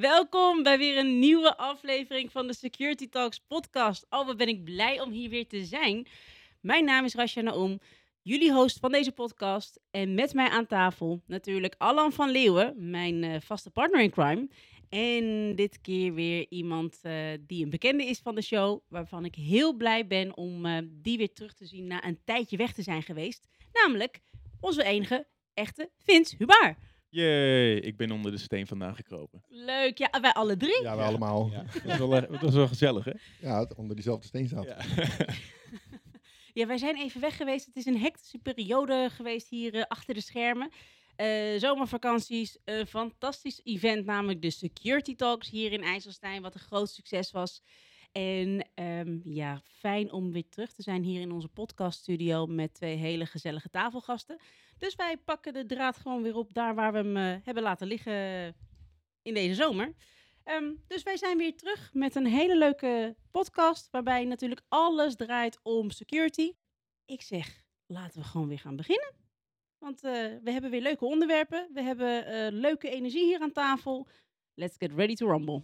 Welkom bij weer een nieuwe aflevering van de Security Talks podcast. Oh, ben ik blij om hier weer te zijn. Mijn naam is Rasha Naom, jullie host van deze podcast. En met mij aan tafel natuurlijk Alan van Leeuwen, mijn eh, vaste partner in crime. En dit keer weer iemand eh, die een bekende is van de show, waarvan ik heel blij ben om eh, die weer terug te zien na een tijdje weg te zijn geweest. Namelijk onze enige echte Vince Hubar. Jee, ik ben onder de steen vandaan gekropen. Leuk, ja, wij alle drie. Ja, we allemaal. Ja, dat, was wel, dat was wel gezellig, hè? Ja, onder diezelfde steen zat. Ja. Ja, wij zijn even weg geweest. Het is een hectische periode geweest hier eh, achter de schermen. Eh, zomervakanties, een fantastisch event, namelijk de Security Talks hier in IJsselstein, wat een groot succes was. En ehm, ja, fijn om weer terug te zijn hier in onze podcaststudio met twee hele gezellige tafelgasten. Dus wij pakken de draad gewoon weer op daar waar we hem eh, hebben laten liggen in deze zomer. Ehm, dus wij zijn weer terug met een hele leuke podcast, waarbij natuurlijk alles draait om security. Ik zeg, laten we gewoon weer gaan beginnen. Want eh, we hebben weer leuke onderwerpen. We hebben eh, leuke energie hier aan tafel. Let's get ready to rumble.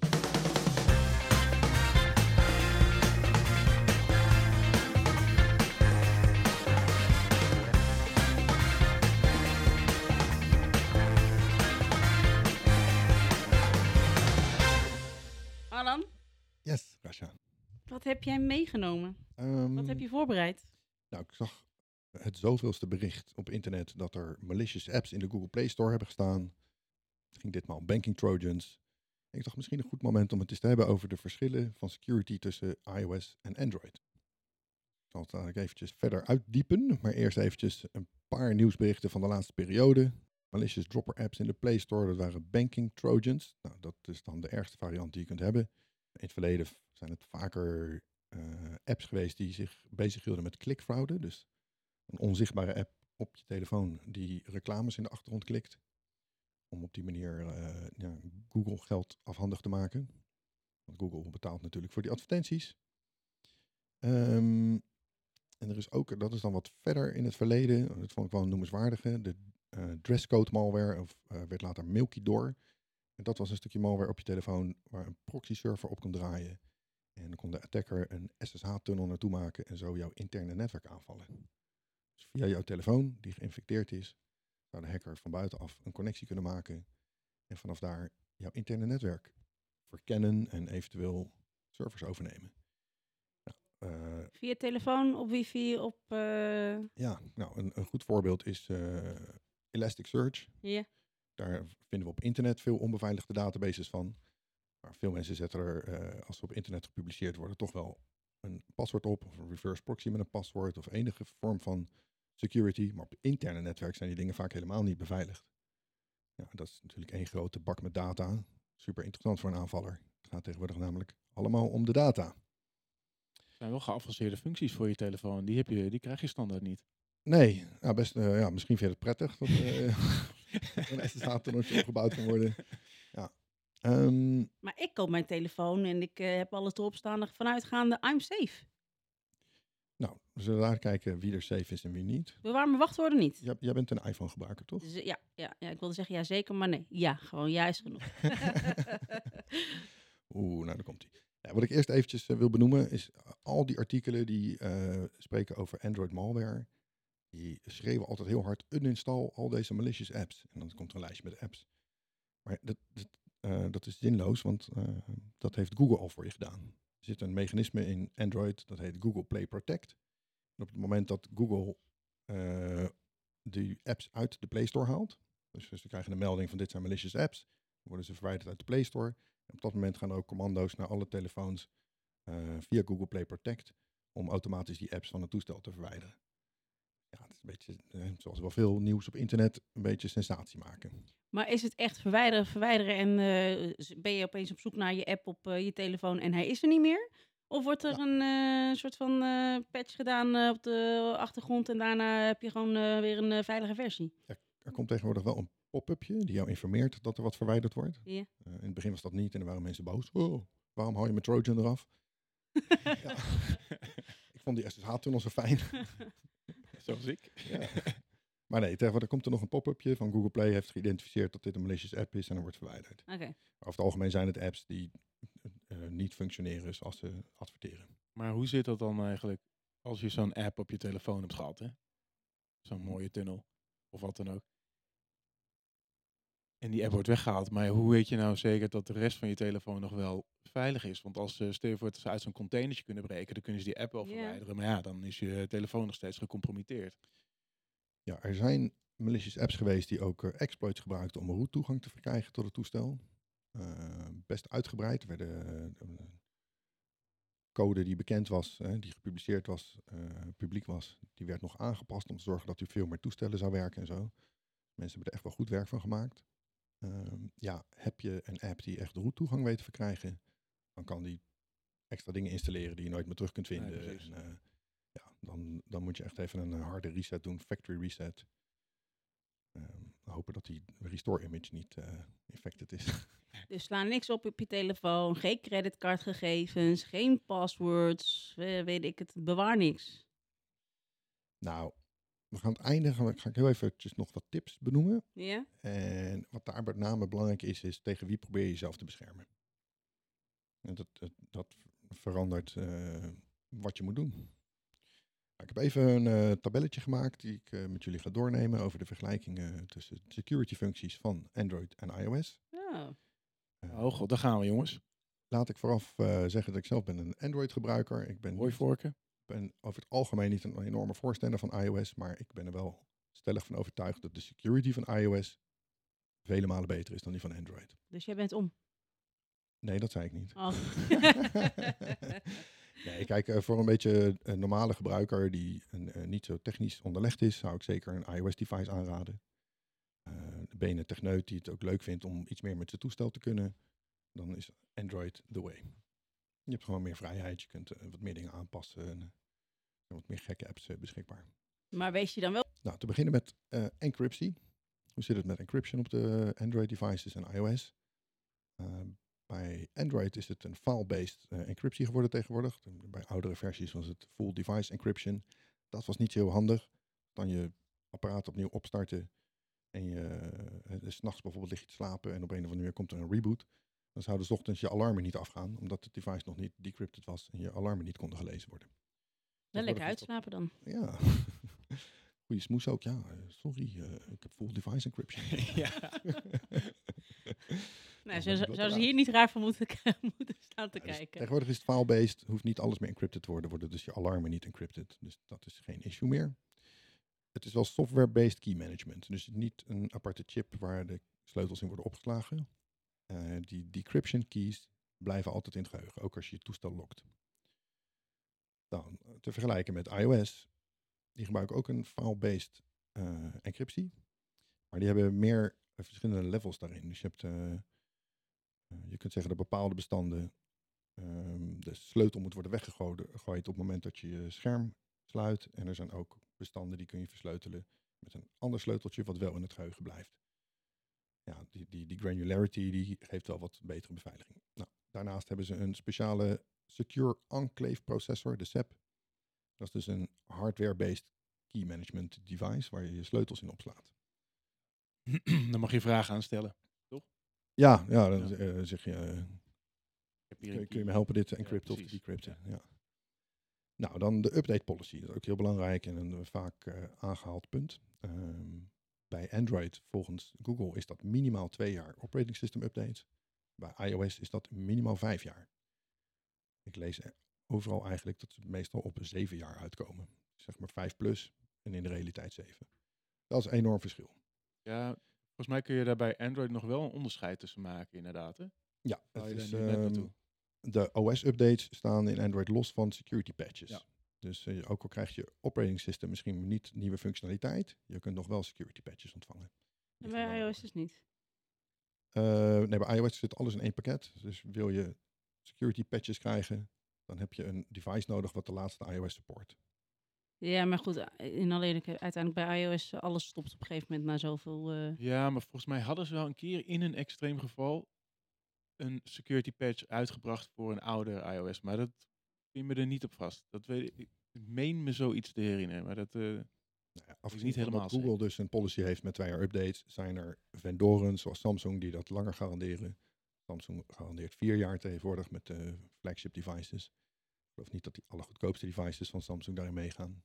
Wat heb jij meegenomen? Ehm, Wat heb je voorbereid? Nou, ik zag het zoveelste bericht op internet dat er malicious apps in de Google Play Store hebben gestaan. Het ging ditmaal banking trojans. En ik dacht misschien een goed moment om het eens te hebben over de verschillen van security tussen iOS en Android. Ik zal het eigenlijk eventjes verder uitdiepen, maar eerst eventjes een paar nieuwsberichten van de laatste periode. Malicious dropper apps in de Play Store, dat waren banking trojans. Nou, dat is dan de ergste variant die je kunt hebben. In het verleden zijn het vaker eh, apps geweest die zich bezighielden met klikfraude. Dus een onzichtbare app op je telefoon die reclames in de achtergrond klikt. Om op die manier eh, ja, Google geld afhandig te maken. Want Google betaalt natuurlijk voor die advertenties. Ehm, en er is ook, dat is dan wat verder in het verleden, dat vond ik wel een noemenswaardige, de eh, dresscode malware, of werd later Milky Door. En dat was een stukje malware op je telefoon waar een proxy server op kon draaien. En dan kon de attacker een SSH-tunnel naartoe maken en zo jouw interne netwerk aanvallen. Dus via jouw telefoon, die geïnfecteerd is, zou de hacker van buitenaf een connectie kunnen maken. En vanaf daar jouw interne netwerk verkennen en eventueel servers overnemen. Nou, eh, Via telefoon, op wifi, op... eh, ja, nou, een, een goed voorbeeld is eh, Elasticsearch. ja. Daar vinden we op internet veel onbeveiligde databases van. Maar veel mensen zetten er, eh, als ze op internet gepubliceerd worden, toch wel een paswoord op. Of een reverse proxy met een paswoord. Of enige vorm van security. Maar op interne netwerk zijn die dingen vaak helemaal niet beveiligd. Ja, dat is natuurlijk één grote bak met data. Super interessant voor een aanvaller. Het gaat tegenwoordig namelijk allemaal om de data. Er zijn wel geavanceerde functies voor je telefoon. Die, heb je, die krijg je standaard niet. Nee, ja, best, eh, ja, misschien vind je het prettig dat eh, een SSH-tunneltje opgebouwd kan worden. Ja. Ehm, Maar ik koop mijn telefoon en ik eh, heb alles erop staan vanuitgaande I'm safe. nou, we zullen daar kijken wie er safe is en wie niet. Bewaar mijn wachtwoorden niet. Jij, jij bent een iPhone-gebruiker, toch? Ja, ja, ja, ik wilde zeggen ja zeker, maar nee. Ja, gewoon ja is genoeg. Oeh, nou, daar komt hij. Ja, wat ik eerst eventjes eh, wil benoemen is eh, al die artikelen die spreken over Android malware. Die schreeuwen altijd heel hard, uninstall al deze malicious apps. En dan komt er een lijstje met apps. Maar dat, dat, eh, dat is zinloos, want eh, dat heeft Google al voor je gedaan. Er zit een mechanisme in Android, dat heet Google Play Protect. En op het moment dat Google eh, die apps uit de Play Store haalt, dus ze krijgen een melding van dit zijn malicious apps, worden ze verwijderd uit de Play Store. En op dat moment gaan ook commando's naar alle telefoons via Google Play Protect om automatisch die apps van het toestel te verwijderen. Ja, het is een beetje, eh, zoals wel veel nieuws op internet, een beetje sensatie maken. Maar is het echt verwijderen, verwijderen en eh, ben je opeens op zoek naar je app op eh, je telefoon en hij is er niet meer? Of wordt er Ja. een soort van patch gedaan op de achtergrond en daarna heb je gewoon weer een veilige versie? Er komt tegenwoordig wel een pop-upje die jou informeert dat er wat verwijderd wordt. Ja. In het begin was dat niet en dan waren mensen boos. Oh, waarom haal je mijn Trojan eraf? Ik vond die SSH-tunnel zo fijn. Zoals ik. Ja. Maar nee, tegenwoordig komt er nog een pop-upje van Google Play heeft geïdentificeerd dat dit een malicious app is en dan wordt verwijderd. Oké. Over het algemeen zijn het apps die eh, niet functioneren zoals ze adverteren. Maar hoe zit dat dan eigenlijk als je zo'n app op je telefoon hebt gehad, hè? Zo'n mooie tunnel. Of wat dan ook. En die app wordt weggehaald. Maar hoe weet je nou zeker dat de rest van je telefoon nog wel veilig is? Want als uh, stel voor dat ze uit zo'n containertje kunnen breken, dan kunnen ze die app wel verwijderen. Maar ja, dan is je telefoon nog steeds gecompromitteerd. Ja, er zijn malicious apps geweest die ook eh, exploits gebruikten om root toegang te verkrijgen tot het toestel. Eh, best uitgebreid. Er werden eh, code die bekend was, eh, die gepubliceerd was, eh, publiek was, die werd nog aangepast om te zorgen dat u veel meer toestellen zou werken en zo. Mensen hebben er echt wel goed werk van gemaakt. Ehm, ja, heb je een app die echt root toegang weet te verkrijgen, dan kan die extra dingen installeren die je nooit meer terug kunt vinden. en, eh, ja, dan, dan moet je echt even een harde reset doen, factory reset. Ehm, hopen dat die restore image niet eh, infected is. Dus sla niks op op je telefoon, geen creditcardgegevens, geen passwords, weet ik het, bewaar niks. nou, we gaan het einde, gaan we, ga ik heel eventjes nog wat tips benoemen. Ja? En wat daar met name belangrijk is, is tegen wie probeer je jezelf te beschermen. En dat, dat, dat verandert eh, wat je moet doen. Nou, Ik heb even een eh, tabelletje gemaakt die ik eh, met jullie ga doornemen over de vergelijkingen tussen security functies van Android en iOS. Oh. Eh, Oh god, daar gaan we jongens. Laat ik vooraf eh, zeggen dat ik zelf ben een Android gebruiker. Ik ben, Mooi vorken. Ben over het algemeen niet een enorme voorstander van iOS, maar ik ben er wel stellig van overtuigd dat de security van iOS vele malen beter is dan die van Android. Dus jij bent om. Nee, dat zei ik niet. Oh. nee, kijk, eh, voor een beetje een normale gebruiker die een, eh, niet zo technisch onderlegd is, zou ik zeker een iOS-device aanraden. Eh ben je een techneut die het ook leuk vindt om iets meer met zijn toestel te kunnen, dan is Android the way. Je hebt gewoon meer vrijheid, je kunt eh, wat meer dingen aanpassen en eh, er wat meer gekke apps eh, beschikbaar. maar wees je dan wel? Nou, te beginnen met encryptie. Hoe zit het met encryption op de Android-devices en iOS? Eh, bij Android is het een file-based encryptie geworden tegenwoordig. Bij oudere versies was het full device encryption. Dat was niet zo heel handig. Dan je apparaat opnieuw opstarten en je uh, s'nachts bijvoorbeeld lig je te slapen en op een of andere manier komt er een reboot. Dan zouden 's ochtends je alarmen niet afgaan, omdat het device nog niet decrypted was en je alarmen niet konden gelezen worden. Wel Tegenwoordig lekker is dat- uitslapen dan. ja. Goeie smoes ook. Ja, eh, sorry. eh, ik heb full device encryption. ja. Nou, zo, zo- zouden ze hier niet raar van moeten, moeten staan te Ja, dus kijken. tegenwoordig is het file-based. Hoeft niet alles meer encrypted te worden. Worden dus je alarmen niet encrypted. Dus dat is geen issue meer. Het is wel software-based key management. Dus niet een aparte chip waar de sleutels in worden opgeslagen. Eh, die decryption keys blijven altijd in het geheugen. Ook als je je toestel lokt. Dan eh, te vergelijken met iOS. Die gebruiken ook een file-based eh, encryptie. Maar die hebben meer verschillende levels daarin. Dus je hebt... je kunt zeggen dat bepaalde bestanden ehm, de sleutel moet worden weggegooid gegooid op het moment dat je je scherm sluit. En er zijn ook bestanden die kun je versleutelen met een ander sleuteltje wat wel in het geheugen blijft. Ja, die, die, die granularity die geeft wel wat betere beveiliging. Nou, daarnaast hebben ze een speciale Secure Enclave Processor, de SEP. Dat is dus een hardware-based key management device waar je je sleutels in opslaat. Dan mag je vragen aanstellen. Ja, ja dan Ja. eh, zeg je, eh, hier Kun, je me helpen dit te Ja, encrypten of te precies. decrypten? Ja. Nou, dan de update policy. Dat is ook heel belangrijk en een vaak eh, aangehaald punt. Ehm, bij Android, volgens Google, is dat minimaal twee jaar operating system updates. Bij iOS is dat minimaal vijf jaar. Ik lees overal eigenlijk dat ze meestal op zeven jaar uitkomen. Zeg maar vijf plus en in de realiteit zeven. Dat is een enorm verschil. Ja, volgens mij kun je daar bij Android nog wel een onderscheid tussen maken, inderdaad. Hè? Ja, het is, ehm, de OS-updates staan in Android los van security patches. Ja. Dus eh, ook al krijgt je operating system misschien niet nieuwe functionaliteit, je kunt nog wel security patches ontvangen. En bij iOS dus niet. Eh, nee, bij iOS zit alles in één pakket. Dus wil je security patches krijgen, dan heb je een device nodig wat de laatste iOS support. Ja, maar goed, eh, in alle eerlijkheid, uiteindelijk bij iOS, alles stopt op een gegeven moment na zoveel... eh, Ja, maar volgens mij hadden ze wel een keer in een extreem geval een security patch uitgebracht voor een ouder iOS. Maar dat pin me er niet op vast. Dat weet ik. Ik meen me zoiets te herinneren. Maar dat, eh, Nou ja, afgezien niet helemaal Google dus een policy heeft met twee jaar updates, zijn er vendoren zoals Samsung die dat langer garanderen. Samsung garandeert vier jaar tegenwoordig met de flagship devices. Ik geloof niet dat die allergoedkoopste devices van Samsung daarin meegaan.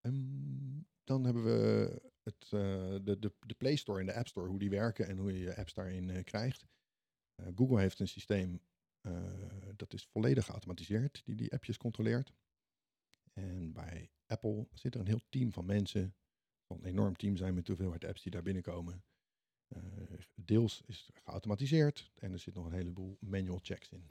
Ehm, dan hebben we het, eh, de, de, de Play Store en de App Store, hoe die werken en hoe je je apps daarin eh, krijgt. Eh, Google heeft een systeem eh, dat is volledig geautomatiseerd, die die appjes controleert. En bij Apple zit er een heel team van mensen. Een enorm team zijn met de hoeveelheid apps die daar binnenkomen. Eh, deels is het geautomatiseerd en er zit nog een heleboel manual checks in.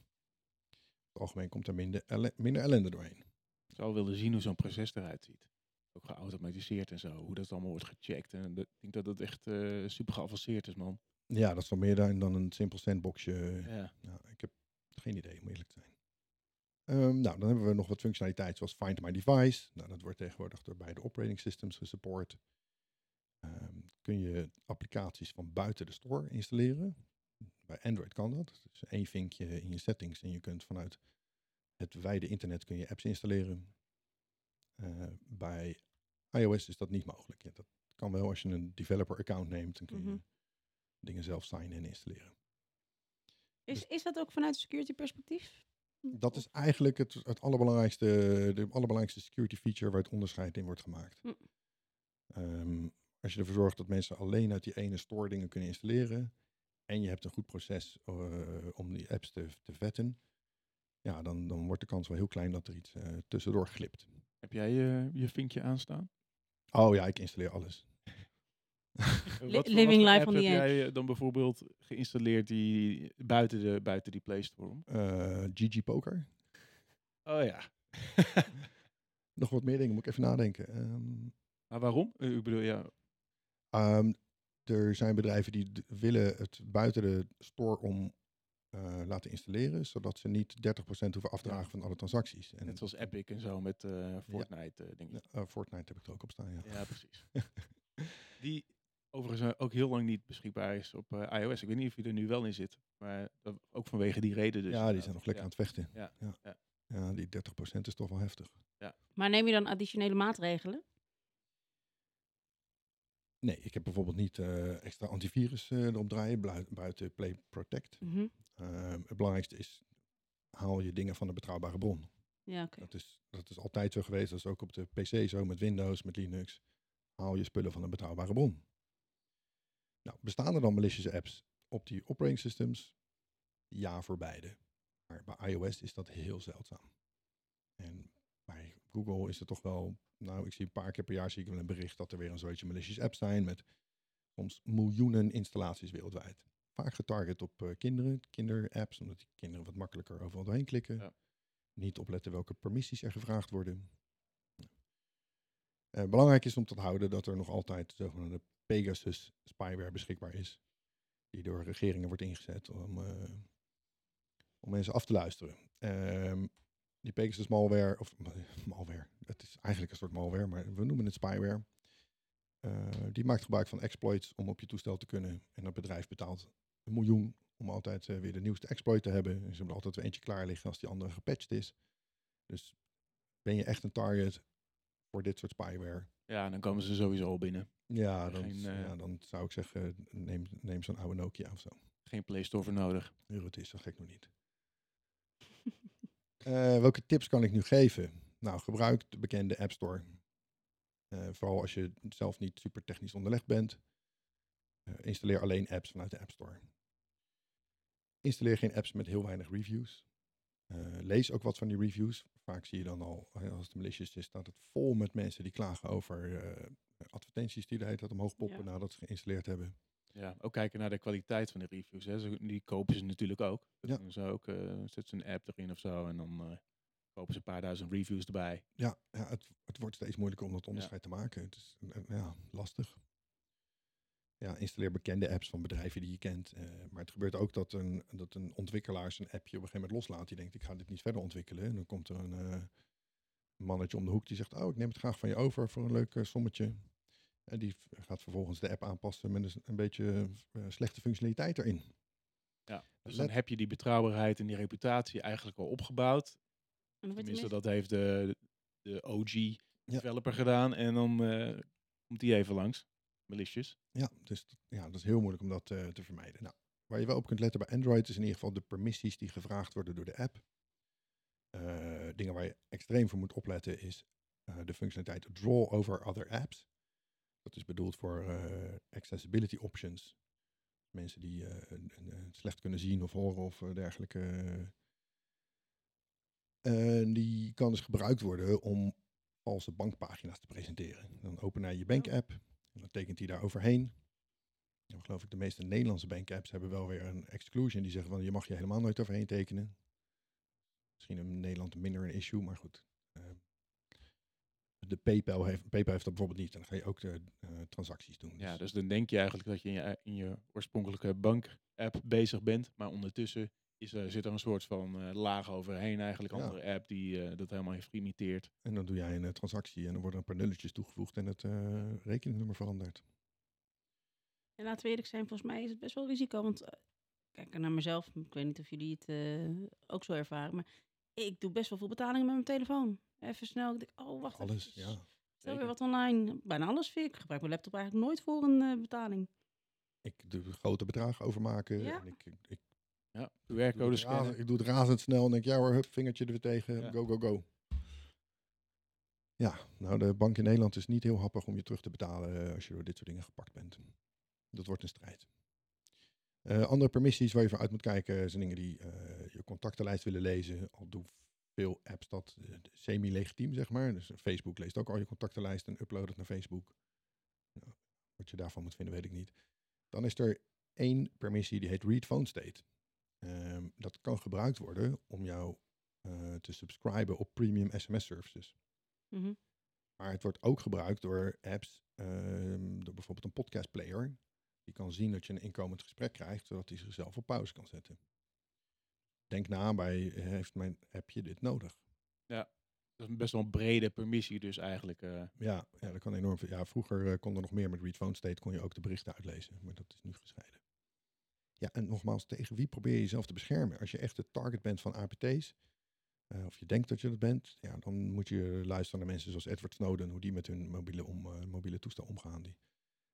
Het algemeen komt er minder, elle- minder ellende doorheen. Ik zou willen zien hoe zo'n proces eruit ziet. Ook geautomatiseerd en zo. Hoe dat allemaal wordt gecheckt. En dat- ik denk dat het echt eh, super geavanceerd is, man. Ja, dat is wel meer dan dan een simpel sandboxje. Ja. Nou, ik heb geen idee, om eerlijk te zijn. Ehm, nou, dan hebben we nog wat functionaliteit zoals Find My Device. Nou, dat wordt tegenwoordig door beide operating systems gesupport. Ehm, kun je applicaties van buiten de store installeren. Bij Android kan dat. Dus één vinkje in je settings en je kunt vanuit het wijde internet kun je apps installeren. Eh, bij iOS is dat niet mogelijk. Ja, dat kan wel als je een developer account neemt. Dan kun je Mhm. dingen zelf signen en installeren. Is, is dat ook vanuit security perspectief? Dat is eigenlijk het, het allerbelangrijkste, de allerbelangrijkste security feature waar het onderscheid in wordt gemaakt. Hm. Ehm, als je ervoor zorgt dat mensen alleen uit die ene store dingen kunnen installeren en je hebt een goed proces eh, om die apps te, te vetten, ja, dan, dan wordt de kans wel heel klein dat er iets eh, tussendoor glipt. Heb jij je, je vinkje aanstaan? Oh ja, ik installeer alles. Wat living life on the heb jij eh, dan bijvoorbeeld geïnstalleerd die buiten de, buiten die Play Store? om? Eh, GG Poker. Oh ja. Nog wat meer dingen, moet ik even nadenken. Ehm, maar waarom? Eh, Ik bedoel, ja. Ehm, er zijn bedrijven die d- willen het buiten de store om eh, laten installeren, zodat ze niet 30% hoeven afdragen Ja. van alle transacties. En Net zoals Epic en zo met eh Fortnite eh. Ja, eh, Fortnite heb ik er ook op staan, ja. Ja, precies. die overigens eh, ook heel lang niet beschikbaar is op eh, iOS. Ik weet niet of je er nu wel in zit. Maar dat, ook vanwege die reden dus. ja, die zijn nog lekker Ja. aan het vechten. Ja, ja. ja. Ja, die 30% is toch wel heftig. Maar neem je dan additionele maatregelen? Nee, ik heb bijvoorbeeld niet eh, extra antivirus eh, erop draaien, buiten Play Protect. Mhm. Ehm, het belangrijkste is, haal je dingen van een betrouwbare bron. Ja, oké. Dat, is, dat is altijd zo geweest. Dat is ook op de PC zo, met Windows, met Linux. Haal je spullen van een betrouwbare bron. Nou, bestaan er dan malicious apps op die operating systems? Ja, voor beide. Maar bij iOS is dat heel zeldzaam. En bij Google is het toch wel... Nou, ik zie een paar keer per jaar zie ik wel een bericht dat er weer een soortje malicious apps zijn met soms miljoenen installaties wereldwijd. Vaak getarget op eh, kinderen, kinderapps, omdat die kinderen wat makkelijker overal doorheen klikken. Ja. Niet opletten welke permissies er gevraagd worden. Eh, belangrijk is om te houden dat er nog altijd zogenaamde Pegasus spyware beschikbaar is. Die door regeringen wordt ingezet om, eh, om mensen af te luisteren. Ehm, die Pegasus malware, of malware, het is eigenlijk een soort malware, maar we noemen het spyware. Eh, die maakt gebruik van exploits om op je toestel te kunnen. En dat bedrijf betaalt een miljoen om altijd eh, weer de nieuwste exploit te hebben. En ze hebben altijd weer eentje klaar liggen als die andere gepatcht is. Dus ben je echt een target voor dit soort spyware? Ja, dan komen ze sowieso al binnen. Ja, dan, Geen, eh, ja, dan zou ik zeggen, neem, neem zo'n oude Nokia of zo. Geen Play Store voor nodig. Euro het is, zo gek nog niet. Eh, welke tips kan ik nu geven? Nou, gebruik de bekende App Store. Eh, vooral als je zelf niet super technisch onderlegd bent. Eh, installeer alleen apps vanuit de App Store. Installeer geen apps met heel weinig reviews. Eh, lees ook wat van die reviews. Vaak zie je dan al, als het malicious is, staat het vol met mensen die klagen over eh, advertenties die de hele tijd omhoog poppen Ja. nadat ze geïnstalleerd hebben. Ja, ook kijken naar de kwaliteit van de reviews. Hè. Die kopen ze natuurlijk ook. Dat Ja. ze ook. eh zetten ze een app erin of zo en dan eh, kopen ze een paar duizend reviews erbij. Ja, ja het, het wordt steeds moeilijker om dat onderscheid te maken. Het is ja, lastig. Ja, installeer bekende apps van bedrijven die je kent. eh, maar het gebeurt ook dat een, dat een ontwikkelaar zijn appje op een gegeven moment loslaat. Die denkt, ik ga dit niet verder ontwikkelen. En dan komt er een eh, mannetje om de hoek die zegt, oh, ik neem het graag van je over voor een leuk eh, sommetje. En die gaat vervolgens de app aanpassen met een, een beetje eh, slechte functionaliteit erin. Ja. Dus Let- dan heb je die betrouwbaarheid en die reputatie eigenlijk al opgebouwd. Tenminste, dat heeft de, de OG Ja. developer gedaan en dan eh, komt die even langs. Malicious. Ja, dus ja, dat is heel moeilijk om dat eh, te vermijden. Nou, waar je wel op kunt letten bij Android is in ieder geval de permissies die gevraagd worden door de app. Eh, dingen waar je extreem voor moet opletten is eh, de functionaliteit Draw over other apps. Dat is bedoeld voor accessibility options. Mensen die slecht kunnen zien of horen of dergelijke. En die kan dus gebruikt worden om valse bankpagina's te presenteren. Dan open hij je bank-app en dan tekent hij daar overheen. Dan geloof ik de meeste Nederlandse bank-apps hebben wel weer een exclusion die zeggen van je mag je helemaal nooit overheen tekenen. Misschien in Nederland minder een issue, maar goed. Eh, de PayPal heeft, PayPal heeft dat bijvoorbeeld niet. En dan ga je ook de eh, transacties doen. Ja, dus dan denk je eigenlijk dat je in je, in je oorspronkelijke bank-app bezig bent. Maar ondertussen is er, zit er een soort van eh, laag overheen eigenlijk. Ja. Andere app die eh, dat helemaal heeft geïmiteerd. En dan doe jij een transactie en dan worden er een paar nulletjes toegevoegd en het eh, rekeningnummer verandert. En laten we eerlijk zijn, volgens mij is het best wel risico. Want kijk naar mezelf, ik weet niet of jullie het eh, ook zo ervaren, maar ik doe best wel veel betalingen met mijn telefoon. Even snel, ik denk, oh wacht Alles, even, ja. Stel weer wat online. Bijna alles vind ik. Ik gebruik mijn laptop eigenlijk nooit voor een eh, betaling. Ik doe grote bedragen overmaken. Ja. En ik, ik, ik, Ja, QR-code scannen. ik doe het razendsnel en denk, ja hoor, hup, vingertje er weer tegen, Ja. go, go, go. Ja, nou de bank in Nederland is niet heel happig om je terug te betalen eh, als je door dit soort dingen gepakt bent. Dat wordt een strijd. Eh, andere permissies waar je voor uit moet kijken zijn dingen die eh, je contactenlijst willen lezen. Al doen veel apps dat semi-legitiem, zeg maar. Dus Facebook leest ook al je contactenlijst en uploadt het naar Facebook. Nou, wat je daarvan moet vinden, weet ik niet. Dan is er één permissie die heet read phone state. Ehm, dat kan gebruikt worden om jou eh, te subscriben op premium SMS services. Mhm. Maar het wordt ook gebruikt door apps, ehm, door bijvoorbeeld een podcast player. Die kan zien dat je een inkomend gesprek krijgt, zodat hij zichzelf op pauze kan zetten. Denk na bij, heeft mijn appje dit nodig? Dat is best wel een brede permissie dus eigenlijk. eh. Ja, ja dat kan enorm veel. Ja, vroeger eh, kon er nog meer met read phone state, kon je ook de berichten uitlezen. Maar dat is nu gescheiden. Ja, en nogmaals, tegen wie probeer je jezelf te beschermen? Als je echt de target bent van APT's, eh, of je denkt dat je dat bent, ja, dan moet je luisteren naar mensen zoals Edward Snowden, hoe die met hun mobiele, om, eh, mobiele toestel omgaan. Die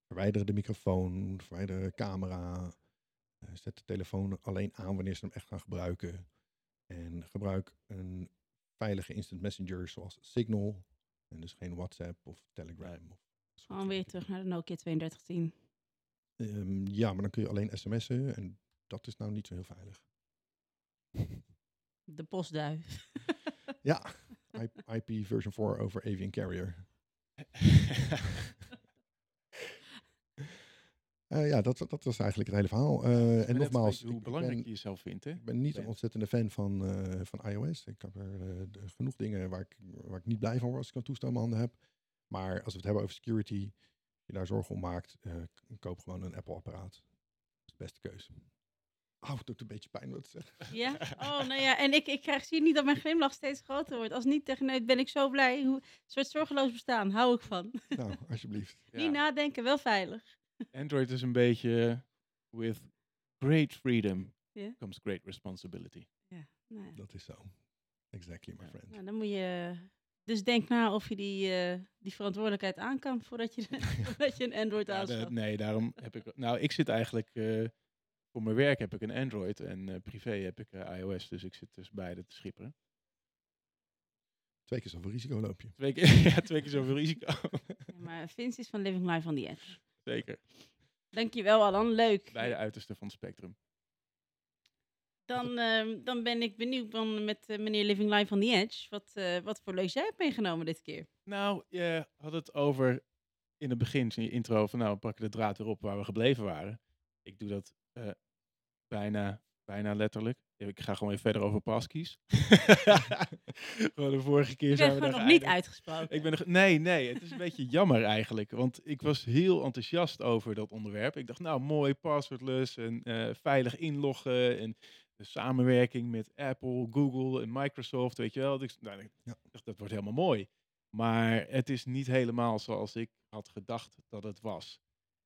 verwijderen de microfoon, verwijderen de camera, eh, zet de telefoon alleen aan wanneer ze hem echt gaan gebruiken. En gebruik een veilige instant messenger zoals Signal. En dus geen WhatsApp of Telegram. Of weer terug naar de Nokia 3210. Ehm, ja, maar dan kun je alleen sms'en en dat is nou niet zo heel veilig. De postduif. Ja, IP version 4 over Avian Carrier. Eh, ja, dat, dat was eigenlijk het hele verhaal. Eh, en nogmaals, hoe ik belangrijk ben, je jezelf vindt, hè? ik ben niet Ben- een ontzettende fan van, eh, van iOS. Ik heb er eh, genoeg dingen waar ik, waar ik niet blij van word als ik een toestel in mijn handen heb. Maar als we het hebben over security, je daar zorgen om maakt, eh, koop gewoon een Apple-apparaat. Dat is de beste keuze. Oh, het doet een beetje pijn wat te zeggen. Ja? Oh, nou ja. En ik, ik krijg, zie niet dat mijn glimlach steeds groter wordt. Als niet tegen ben ik zo blij. Hoe, een soort zorgeloos bestaan. Hou ik van. Nou, alsjeblieft. Ja. Niet nadenken, wel veilig. Android is een beetje with great freedom comes great responsibility. Ja, nou ja. Dat is zo. Exactly, my Ja. friend. Nou, dan moet je... Dus denk na of je die, eh, die verantwoordelijkheid aan kan voordat je, voordat je een Android Ja, de- aanschaft. nee, daarom heb ik. Nou, ik zit eigenlijk. eh, voor mijn werk heb ik een Android en eh, privé heb ik iOS. Dus ik zit tussen beide te schipperen. Twee keer zoveel risico loop je. Twee keer, ja, twee keer zoveel risico. Ja, maar Vince is van Living Life on the Edge. Zeker. Dankjewel, Alan. Leuk. Beide uitersten van het spectrum. Dan, ehm, dan ben ik benieuwd van, met eh, meneer Living Life on the Edge. Wat, eh, wat voor leuks jij hebt meegenomen dit keer. Nou, je had het over in het begin, in je intro, van nou, we pakken de draad weer op waar we gebleven waren. Ik doe dat eh, bijna, bijna letterlijk. Ik ga gewoon weer verder over passkeys. gewoon de vorige keer zijn we nog niet uitgesproken. Ik ben nog, nee, nee, het is een beetje jammer eigenlijk. Want ik was heel enthousiast over dat onderwerp. Ik dacht, nou mooi, passwordless en veilig inloggen. En de samenwerking met Apple, Google en Microsoft, weet je wel. Dus, nou, Ja. dat wordt helemaal mooi. Maar het is niet helemaal zoals ik had gedacht dat het was.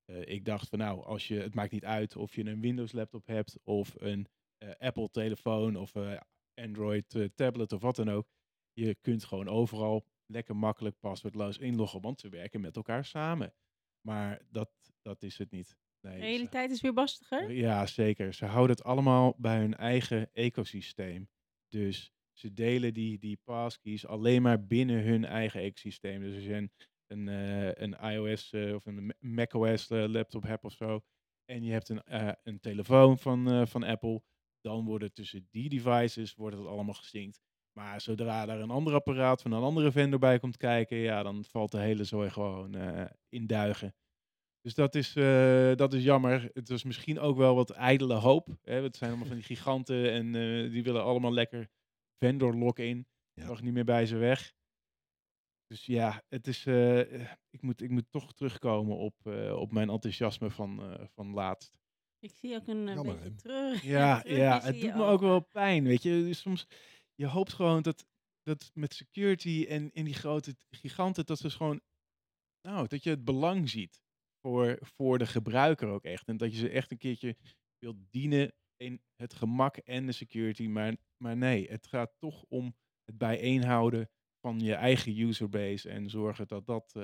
Eh, ik dacht van nou, als je, het maakt niet uit of je een Windows laptop hebt of een eh, Apple telefoon of eh, Android tablet of wat dan ook. Je kunt gewoon overal lekker makkelijk paswoordloos inloggen, want ze werken met elkaar samen. Maar dat, dat is het niet. Nee, realiteit is weer bastiger. ja, zeker. Ze houden het allemaal bij hun eigen ecosysteem. Dus ze delen die, die passkeys alleen maar binnen hun eigen ecosysteem. Dus als je een, een, eh, een iOS eh, of een Ma- macOS eh, laptop hebt of zo. En je hebt een, een telefoon van, van Apple. Dan worden tussen die devices wordt het allemaal gesynct. Maar zodra er een ander apparaat van een andere vendor bij komt kijken, ja, dan valt de hele zooi gewoon in duigen. Dus dat is, eh, dat is jammer. Het was misschien ook wel wat ijdele hoop. Hè? Het zijn allemaal van die giganten en eh, die willen allemaal lekker vendor lock-in. Ja. Nog niet meer bij ze weg. Dus ja, het is, eh, ik, moet, ik moet toch terugkomen op, eh, op mijn enthousiasme van, eh, van laatst. Ik zie ook een Jammer, beetje hè? terug. Ja, terug ja het in doet me ook wel pijn, weet je. Dus soms, je hoopt gewoon dat, dat met security en, en die grote giganten, dat ze dus gewoon, nou, dat je het belang ziet voor, voor de gebruiker ook echt. En dat je ze echt een keertje wilt dienen in het gemak en de security. Maar, maar nee, het gaat toch om het bijeenhouden van je eigen userbase en zorgen dat dat, eh,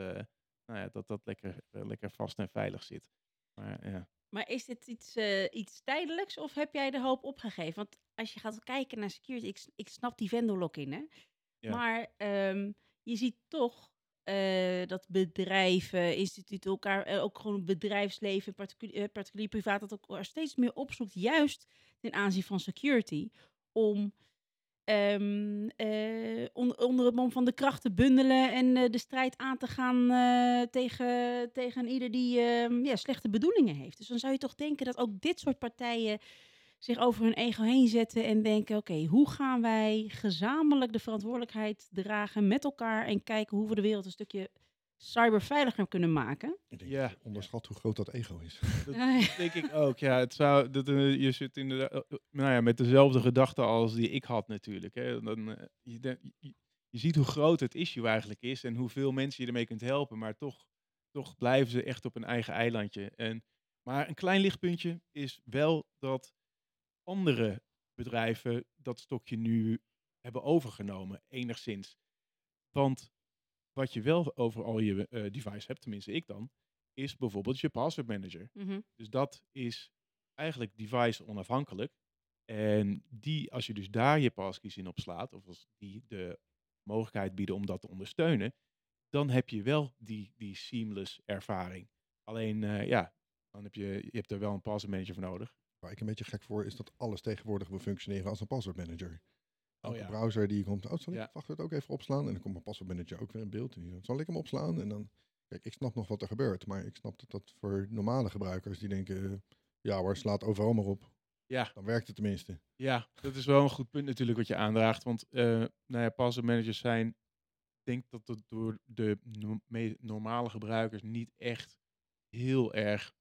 nou ja, dat, dat lekker, eh, lekker vast en veilig zit. Maar ja. Maar is dit iets, eh, iets tijdelijks of heb jij de hoop opgegeven? Want als je gaat kijken naar security, ik, ik snap die vendor lock-in, hè? Ja. Maar ehm, je ziet toch eh, dat bedrijven, instituten elkaar, eh, ook gewoon bedrijfsleven, particulier, eh, particulier privaat, dat elkaar steeds meer opzoekt, juist ten aanzien van security, om ehm, eh, on- onder het mom van de kracht te bundelen en de strijd aan te gaan tegen, tegen ieder die ehm, ja, slechte bedoelingen heeft. Dus dan zou je toch denken dat ook dit soort partijen zich over hun ego heen zetten en denken: oké, hoe gaan wij gezamenlijk de verantwoordelijkheid dragen met elkaar en kijken hoe we de wereld een stukje cyberveiliger kunnen maken? Ik denk Ja. onderschat hoe groot dat ego is. Dat denk ik ook. Ja, het zou, dat, eh, je zit inderdaad, eh, eh, nou ja, met dezelfde gedachten als die ik had natuurlijk. Hè. Dan, je, de- je, je ziet hoe groot het issue eigenlijk is en hoeveel mensen je ermee kunt helpen. Maar toch, toch blijven ze echt op een eigen eilandje. En, maar een klein lichtpuntje is wel dat andere bedrijven dat stokje nu hebben overgenomen, enigszins. Want wat je wel over al je eh, device hebt, tenminste ik dan, is bijvoorbeeld je password manager. Mhm. Dus dat is eigenlijk device onafhankelijk. En die, als je dus daar je passkeys in opslaat, of als die de mogelijkheid bieden om dat te ondersteunen, dan heb je wel die, die seamless ervaring. Alleen, eh, ja, dan heb je, je hebt er wel een password manager voor nodig. Waar ik een beetje gek voor is dat alles tegenwoordig wil functioneren als een passwordmanager. Oh Elke ja. browser die komt, oh, zal ik Ja. ook even opslaan? En dan komt mijn passwordmanager ook weer in beeld. En die, dan, zal ik hem opslaan? En dan, kijk, ik snap nog wat er gebeurt, maar ik snap dat dat voor normale gebruikers die denken, ja hoor, slaat overal maar op. Ja, Dan werkt het tenminste. Ja, dat is wel een goed punt natuurlijk wat je aandraagt. Want eh nou ja, password managers zijn, ik denk dat het door de no- normale gebruikers niet echt heel erg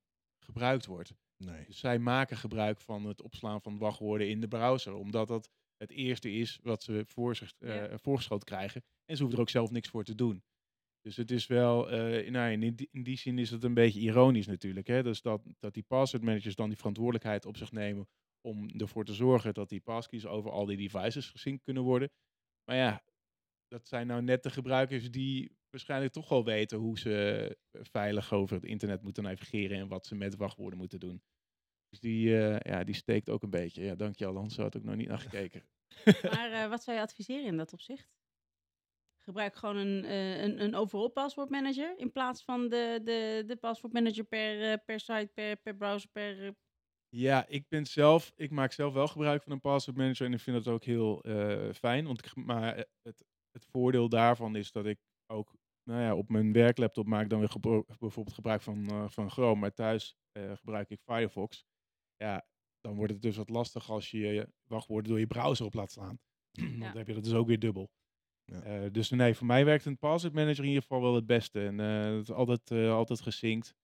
gebruikt wordt. Nee. Dus zij maken gebruik van het opslaan van wachtwoorden in de browser, omdat dat het eerste is wat ze voor zich, eh, Ja. voorgeschoten krijgen. En ze hoeven er ook zelf niks voor te doen. Dus het is wel, eh, nou, in, die, in die zin is het een beetje ironisch natuurlijk. Hè? Dus dat, dat die password managers dan die verantwoordelijkheid op zich nemen om ervoor te zorgen dat die passkeys over al die devices gezien kunnen worden. Maar ja, dat zijn nou net de gebruikers die waarschijnlijk toch wel weten hoe ze eh, veilig over het internet moeten navigeren en wat ze met wachtwoorden moeten doen. Dus die, eh, ja, die steekt ook een beetje. Ja, dank je Alan, zo had ik nog niet naar gekeken. Maar eh, wat zou je adviseren in dat opzicht? Gebruik gewoon een, eh, een, een overall password manager in plaats van de, de, de password manager per, per site, per, per browser, per... Ja, ik ben zelf, ik maak zelf wel gebruik van een password manager en ik vind dat ook heel fijn. Want ik, maar het, het voordeel daarvan is dat ik ook, nou ja, op mijn werklaptop maak ik dan weer bijvoorbeeld gebruik van, eh, van Chrome, maar thuis eh, gebruik ik Firefox. Ja, dan wordt het dus wat lastig als je je wachtwoorden door je browser op laat slaan. Want dan heb je dat dus ook weer dubbel. Ja. Eh, dus nee, voor mij werkt een password manager in ieder geval wel het beste. En eh, het is altijd, eh, altijd gesynct.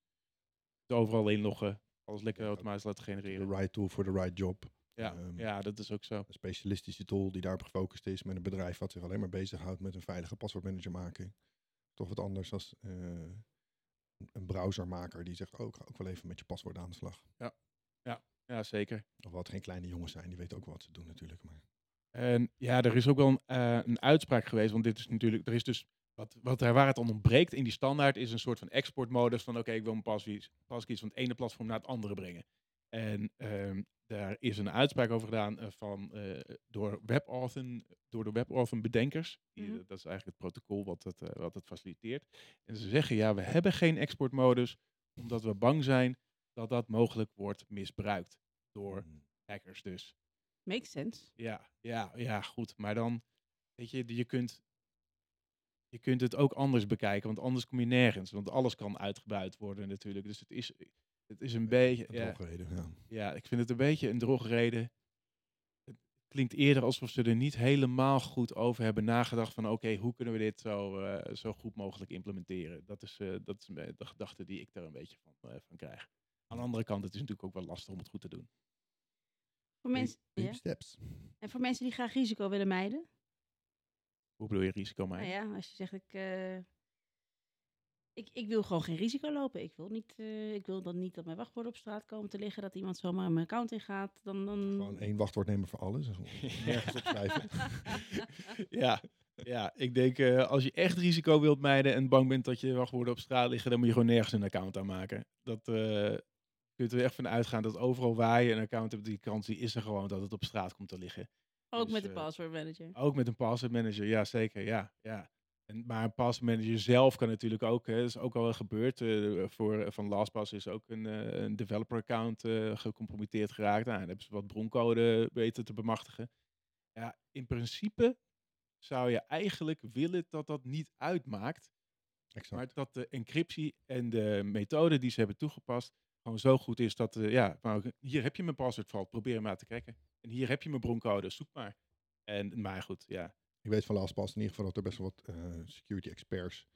Dus overal inloggen. Alles lekker Ja, automatisch laten genereren. De right tool voor de right job. Ja, Ehm, ja, dat is ook zo. Een specialistische tool die daarop gefocust is met een bedrijf wat zich alleen maar bezighoudt met een veilige paswoordmanager maken. Toch wat anders als eh, een browsermaker die zegt, oh, ik ga ook wel even met je paswoord aan de slag. Ja, zeker. Of wat geen kleine jongens zijn, die weten ook wat ze doen natuurlijk. Maar En ja, er is ook wel een, eh, een uitspraak geweest, want dit is natuurlijk, er is dus wat, wat er, waar het aan ontbreekt in die standaard is een soort van exportmodus van oké, ik wil mijn passkeys van het ene platform naar het andere brengen. En ehm, daar is een uitspraak over gedaan eh, van, eh, door WebAuthn, door de WebAuthn bedenkers. Mhm. eh, Dat is eigenlijk het protocol wat het, wat het faciliteert. En ze zeggen ja, we hebben geen exportmodus omdat we bang zijn dat dat mogelijk wordt misbruikt door Hmm. hackers dus. Makes sense. Ja, ja, ja, goed. Maar dan, weet je, je kunt, je kunt het ook anders bekijken, want anders kom je nergens. Want alles kan uitgebuit worden natuurlijk. Dus het is, het is een beetje, Een ja, drogreden, ja. ja, ik vind het een beetje een drogreden. Het klinkt eerder alsof ze er niet helemaal goed over hebben nagedacht van oké, hoe kunnen we dit zo, eh, zo goed mogelijk implementeren. Dat is, eh, dat is de gedachte die ik daar een beetje van, eh, van krijg. Aan de andere kant, het is natuurlijk ook wel lastig om het goed te doen. Voor mensen, ja. steps. En voor mensen die graag risico willen mijden. Hoe bedoel je risico mij? Nou ja, als je zegt ik, eh, ik, ik wil gewoon geen risico lopen. Ik wil, niet, eh, ik wil dan niet dat mijn wachtwoorden op straat komen te liggen. Dat iemand zomaar mijn account ingaat. Dan, dan... Gewoon één wachtwoord nemen voor alles. Nergens opschrijven. ja, ja, ik denk eh, als je echt risico wilt mijden en bang bent dat je wachtwoorden op straat liggen, dan moet je gewoon nergens een account aanmaken. Dat eh kunt er echt van uitgaan dat overal waar je een account hebt, die kans die is er gewoon dat het op straat komt te liggen. Ook Dus, met de eh, password manager. Ook met een password manager, ja zeker, ja. ja. En, maar een password manager zelf kan natuurlijk ook, hè, dat is ook al gebeurd. eh, voor, van LastPass is ook een, eh, een developer account eh, gecompromitteerd geraakt. Nou, dan hebben ze wat broncode weten te bemachtigen. Ja, in principe zou je eigenlijk willen dat dat niet uitmaakt. Exact. Maar dat de encryptie en de methode die ze hebben toegepast gewoon zo goed is dat, eh, ja, maar hier heb je mijn passwordvalt, probeer hem maar te cracken. En hier heb je mijn broncode, zoek maar. En, maar goed, ja. Ik weet van LastPass in ieder geval dat er best wel wat eh, security experts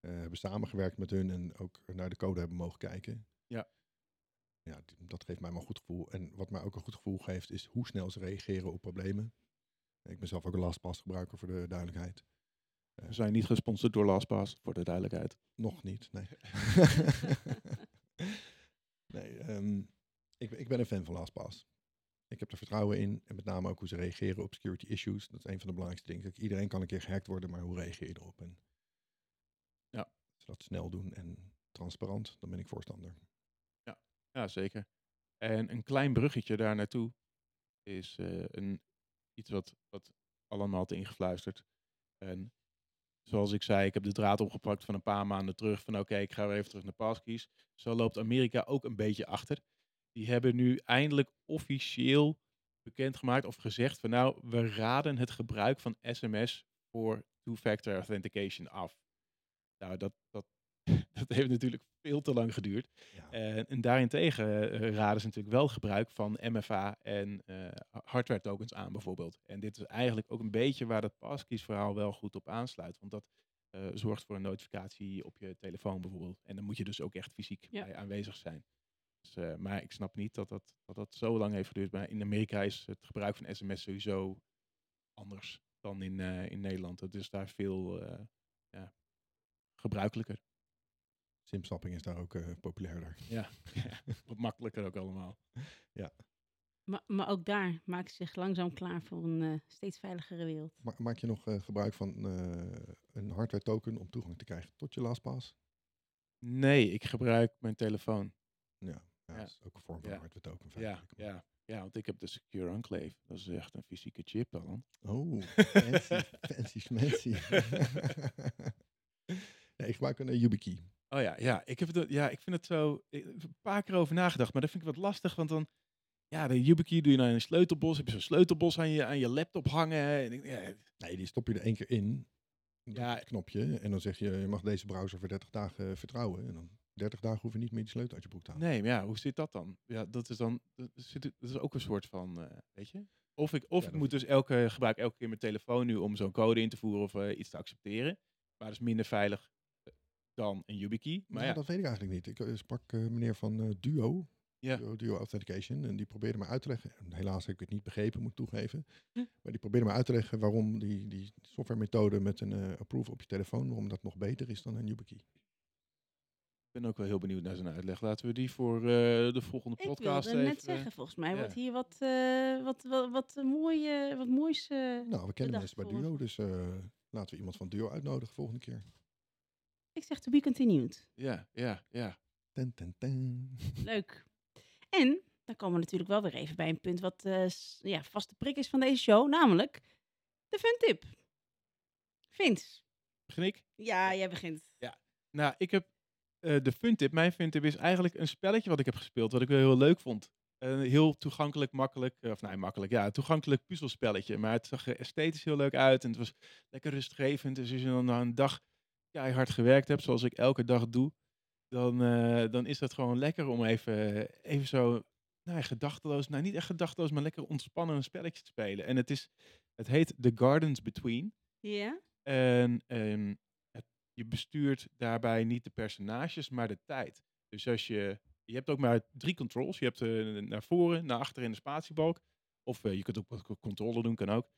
eh, hebben samengewerkt met hun en ook naar de code hebben mogen kijken. Ja. Ja, dat geeft mij maar een goed gevoel. En wat mij ook een goed gevoel geeft, is hoe snel ze reageren op problemen. Ik ben zelf ook een LastPass gebruiker voor de duidelijkheid. We zijn niet gesponsord door LastPass, voor de duidelijkheid. Nog niet, nee. nee, ehm, ik, ik ben een fan van LastPass. Ik heb er vertrouwen in en met name ook hoe ze reageren op security issues. Dat is een van de belangrijkste dingen. Kijk, iedereen kan een keer gehackt worden, maar hoe reageer je erop? En Ja. Als ze dat snel doen en transparant, dan ben ik voorstander. Ja, zeker. En een klein bruggetje daar naartoe is eh, een, iets wat, wat allemaal had ingefluisterd. En zoals ik zei, ik heb de draad opgepakt van een paar maanden terug. Van oké, ik ga weer even terug naar passkeys. Zo loopt Amerika ook een beetje achter. Die hebben nu eindelijk officieel bekendgemaakt of gezegd van nou, we raden het gebruik van sms voor two-factor authentication af. Nou, dat, dat, dat heeft natuurlijk veel te lang geduurd. Ja. En, en daarentegen eh, raden ze natuurlijk wel gebruik van MFA en eh, hardware tokens aan bijvoorbeeld. En dit is eigenlijk ook een beetje waar dat passkeys verhaal wel goed op aansluit. Want dat eh, zorgt voor een notificatie op je telefoon bijvoorbeeld. En dan moet je dus ook echt fysiek Ja. bij aanwezig zijn. Dus, eh, maar ik snap niet dat dat, dat dat zo lang heeft geduurd. Maar in Amerika is het gebruik van sms sowieso anders dan in, eh, in Nederland. Het is daar veel eh, ja, gebruikelijker. Simsapping is daar ook eh, populairder. Ja, wat makkelijker ook allemaal. Maar, maar ook daar maken ze zich langzaam klaar voor een eh, steeds veiligere wereld. Ma- maak je nog eh, gebruik van eh, een hardware token om toegang te krijgen tot je LastPass? Nee, ik gebruik mijn telefoon. Ja, ja, Ja. dat is ook een vorm van Ja. hardware token. Ja, feitelijk. ja, ja, want ik heb de Secure Enclave. Dat is echt een fysieke chip dan. Oh, fancy, fancy, nee, ik gebruik een uh, YubiKey. Oh ja, ja, ik, heb het, ja, ik vind het zo ik heb een paar keer over nagedacht, maar dat vind ik wat lastig, want dan, ja, de YubiKey doe je in een sleutelbos, heb je zo'n sleutelbos aan je, aan je laptop hangen. En ik, ja, Nee, die stop je er één keer in. Ja. Ja. Knopje. En dan zeg je, je mag deze browser voor 30 dagen eh, vertrouwen. En dan 30 dagen hoef je niet meer die sleutel uit je broek te halen. nee, maar ja, hoe zit dat dan? Ja, dat is dan, dat, is ook een soort van, eh, weet je? Of ik, of Ja, ik moet dus elke, gebruik elke keer mijn telefoon nu om zo'n code in te voeren of eh, iets te accepteren. Maar dat is minder veilig eh, dan een YubiKey. Maar ja, dat weet ik eigenlijk niet. Ik eh, sprak meneer van Duo, Ja. Duo, Duo Authentication. En die probeerde me uit te leggen. En helaas heb ik het niet begrepen, moet ik toegeven. Hm. Maar die probeerde me uit te leggen waarom die, die softwaremethode met een approval op je telefoon, waarom dat nog beter is dan een YubiKey. Ik ben ook wel heel benieuwd naar zijn uitleg. Laten we die voor eh, de volgende Ik podcast wilde even... net zeggen, volgens mij ja. wordt hier wat, eh wat, wat, wat, eh, mooie, wat moois. Nou, we kennen mensen bij Duo, dus eh, Laten we iemand van Duo uitnodigen volgende keer. Ik zeg to be continued. Ja, ja, ja. Ten, ten, ten. Leuk. En dan komen we natuurlijk wel weer even bij een punt wat eh, ja, vaste prik is van deze show, namelijk de fun tip. Vince. Begin ik? Ja, jij begint. Nou, ik heb eh, de funtip. Mijn funtip is eigenlijk een spelletje wat ik heb gespeeld, wat ik wel heel leuk vond. Een heel toegankelijk, makkelijk, eh, of nee, makkelijk, ja, toegankelijk puzzelspelletje. Maar het zag er esthetisch heel leuk uit en het was lekker rustgevend. Dus als je dan na een dag keihard gewerkt hebt, zoals ik elke dag doe, dan, eh, dan is dat gewoon lekker om even, even zo, nou gedachteloos, nou niet echt gedachteloos, maar lekker ontspannen een spelletje te spelen. En het, is, het heet The Gardens Between. Ja? En ehm, je bestuurt daarbij niet de personages, maar de tijd. Dus als je, je hebt ook maar drie controls. Je hebt eh, naar voren, naar achter in de spatiebalk. Of eh, je kunt ook wat controle doen, kan ook.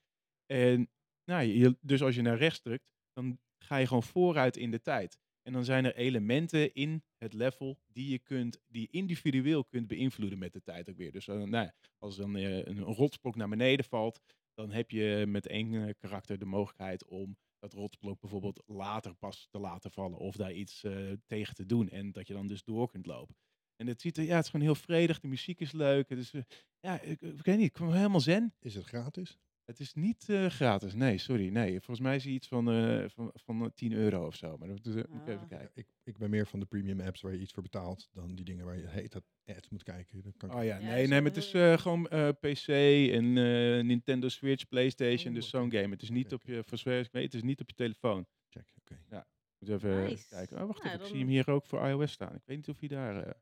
En nou, je, dus als je naar rechts drukt, dan ga je gewoon vooruit in de tijd. En dan zijn er elementen in het level die je kunt, die individueel kunt beïnvloeden met de tijd ook weer. Dus eh, nou, als dan eh, een, rotsblok naar beneden valt, dan heb je met één karakter de mogelijkheid om dat rotsblok bijvoorbeeld later pas te laten vallen of daar iets eh, tegen te doen en dat je dan dus door kunt lopen. En het ziet er, ja, het is gewoon heel vredig, de muziek is leuk. Eh, ja, ik, ik weet niet, ik kwam helemaal zen. Is het gratis? Het is niet eh, gratis, nee, sorry, nee. Volgens mij is hij iets van, eh, van, van eh, 10 euro of zo, maar dat moet, moet ik even Ah. kijken. Ik, ik ben meer van de premium apps waar je iets voor betaalt dan die dingen waar je heet dat ads moet kijken. Dat kan Oh ja, Ja, nee, nee, maar het is eh, eh, gewoon eh, PC en eh, Nintendo Switch, PlayStation, Oh, dus oké. zo'n game. Het is niet op je, voor zover ik weet, het is niet op je telefoon. checken. Oké. Moet even Nice. kijken. Oh, wacht Nou, even, ik zie hem hier ook voor iOS staan. Ik weet niet of hij daar eh,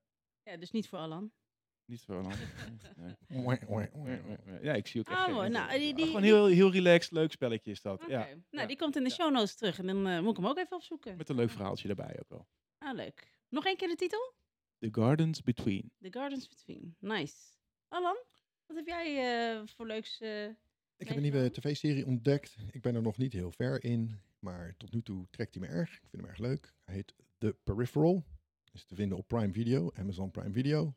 Ja, dus niet voor Alan. Niet. Nee. Nee, nee. Ja, ik zie ook echt Ah, geen Nou, die- Ah, die- gewoon heel, heel relaxed, leuk spelletje is dat. Oké. Ja, Nou, ja. die komt in de show notes terug en dan eh, moet ik hem ook even opzoeken. met een leuk verhaaltje daarbij ook wel. Ah, leuk. Nog één keer de titel? The Gardens Between. The Gardens Between. Nice. Alan, wat heb jij eh, voor leuks? eh, Ik heb een nieuwe tv-serie ontdekt. Ik ben er nog niet heel ver in, maar tot nu toe trekt hij me erg. Ik vind hem erg leuk. Hij heet The Peripheral. Is te vinden op Prime Video, Amazon Prime Video.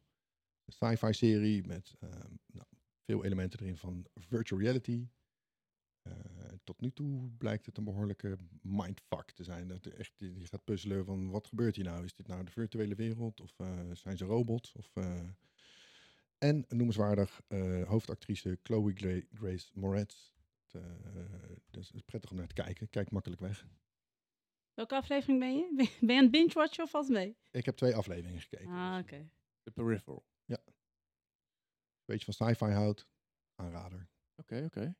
Sci-fi serie met ehm, nou, veel elementen erin van virtual reality. Eh, tot nu toe blijkt het een behoorlijke mindfuck te zijn. Dat er echt, je gaat puzzelen van wat gebeurt hier nou? Is dit nou de virtuele wereld of eh, zijn ze robots? Of, eh, en noemenswaardig eh, hoofdactrice Chloe Gra- Grace Moretz. Het, dus het is prettig om naar te kijken. Kijk makkelijk weg. Welke aflevering ben je? Ben je aan het binge-watchen of valt het mee? Ik heb twee afleveringen gekeken. Ah, dus oké. The Peripheral. Beetje van sci-fi houdt. Aanrader. Oké, oké.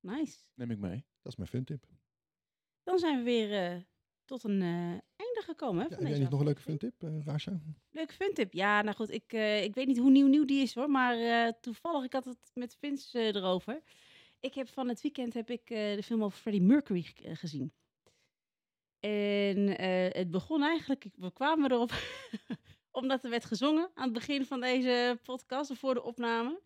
Nice. neem ik mee. Dat is mijn fun tip. Dan zijn we weer eh, tot een eh, einde gekomen. Hè, Ja, van heb jij nog een leuke aflevering. fun tip, eh Rasha? Leuke funtip. Ja, nou goed, ik, eh, ik weet niet hoe nieuw nieuw die is hoor, maar eh, toevallig, ik had het met Vince erover. Ik heb van het weekend heb ik eh, de film over Freddie Mercury ge- gezien. En eh, het begon eigenlijk, ik- we kwamen erop omdat er werd gezongen aan het begin van deze podcast, of voor de opname.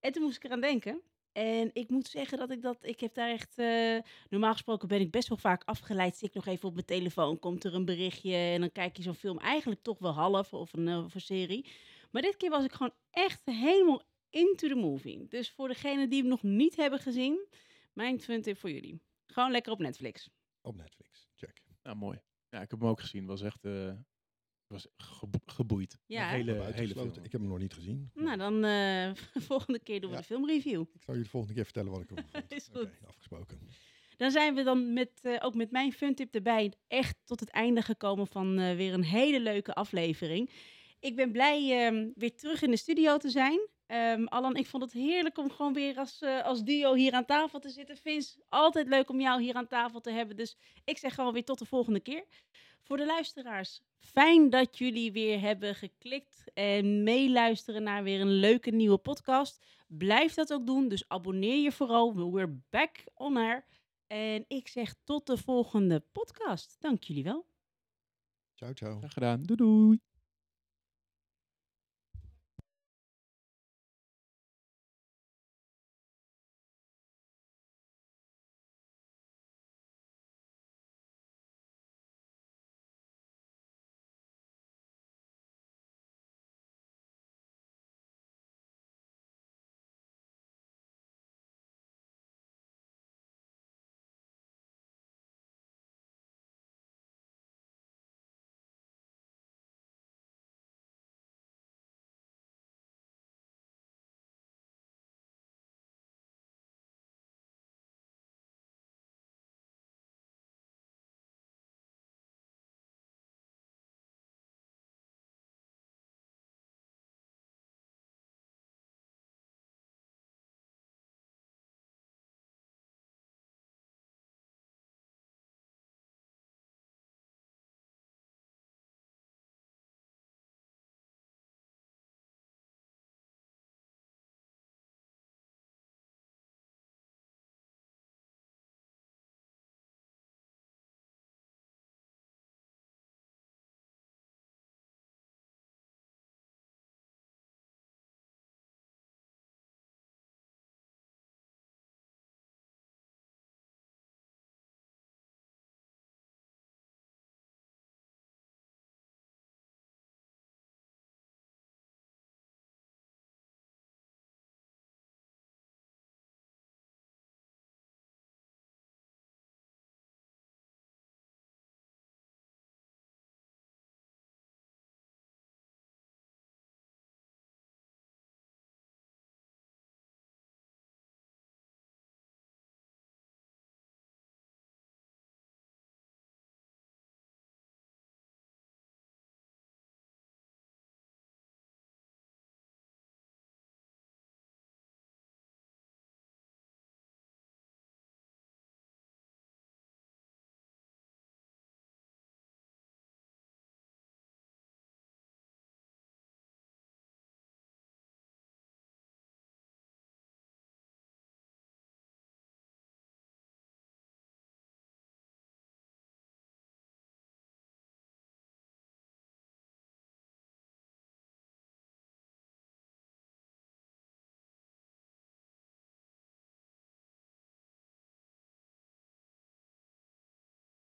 En toen moest ik eraan denken. En ik moet zeggen dat ik dat, ik heb daar echt, eh, normaal gesproken ben ik best wel vaak afgeleid. Zit ik nog even op mijn telefoon, komt er een berichtje en dan kijk je zo'n film eigenlijk toch wel half of een, eh, of een serie. Maar dit keer was ik gewoon echt helemaal into the movie. Dus voor degenen die hem nog niet hebben gezien, mijn tip voor jullie. Gewoon lekker op Netflix. Op Netflix. Check. Nou, mooi. Ja, ik heb hem ook gezien. Was echt eh, was gebo- geboeid. Ja, hele, hele film. Ik heb hem nog niet gezien. Nou, dan eh volgende keer doen we Ja. de filmreview. Ik zal je de volgende keer vertellen wat ik ervan vond. Is Oké, goed. afgesproken. Dan zijn we dan met, eh, ook met mijn funtip erbij echt tot het einde gekomen van eh, weer een hele leuke aflevering. Ik ben blij ehm, weer terug in de studio te zijn. Ehm Alan, ik vond het heerlijk om gewoon weer als, eh, als duo hier aan tafel te zitten. Vince, altijd leuk om jou hier aan tafel te hebben. Dus ik zeg gewoon weer tot de volgende keer. Voor de luisteraars, fijn dat jullie weer hebben geklikt en meeluisteren naar weer een leuke nieuwe podcast. Blijf dat ook doen, dus abonneer je vooral. We're back on air. En ik zeg tot de volgende podcast. Dank jullie wel. Ciao, ciao. Graag gedaan. Doei doei.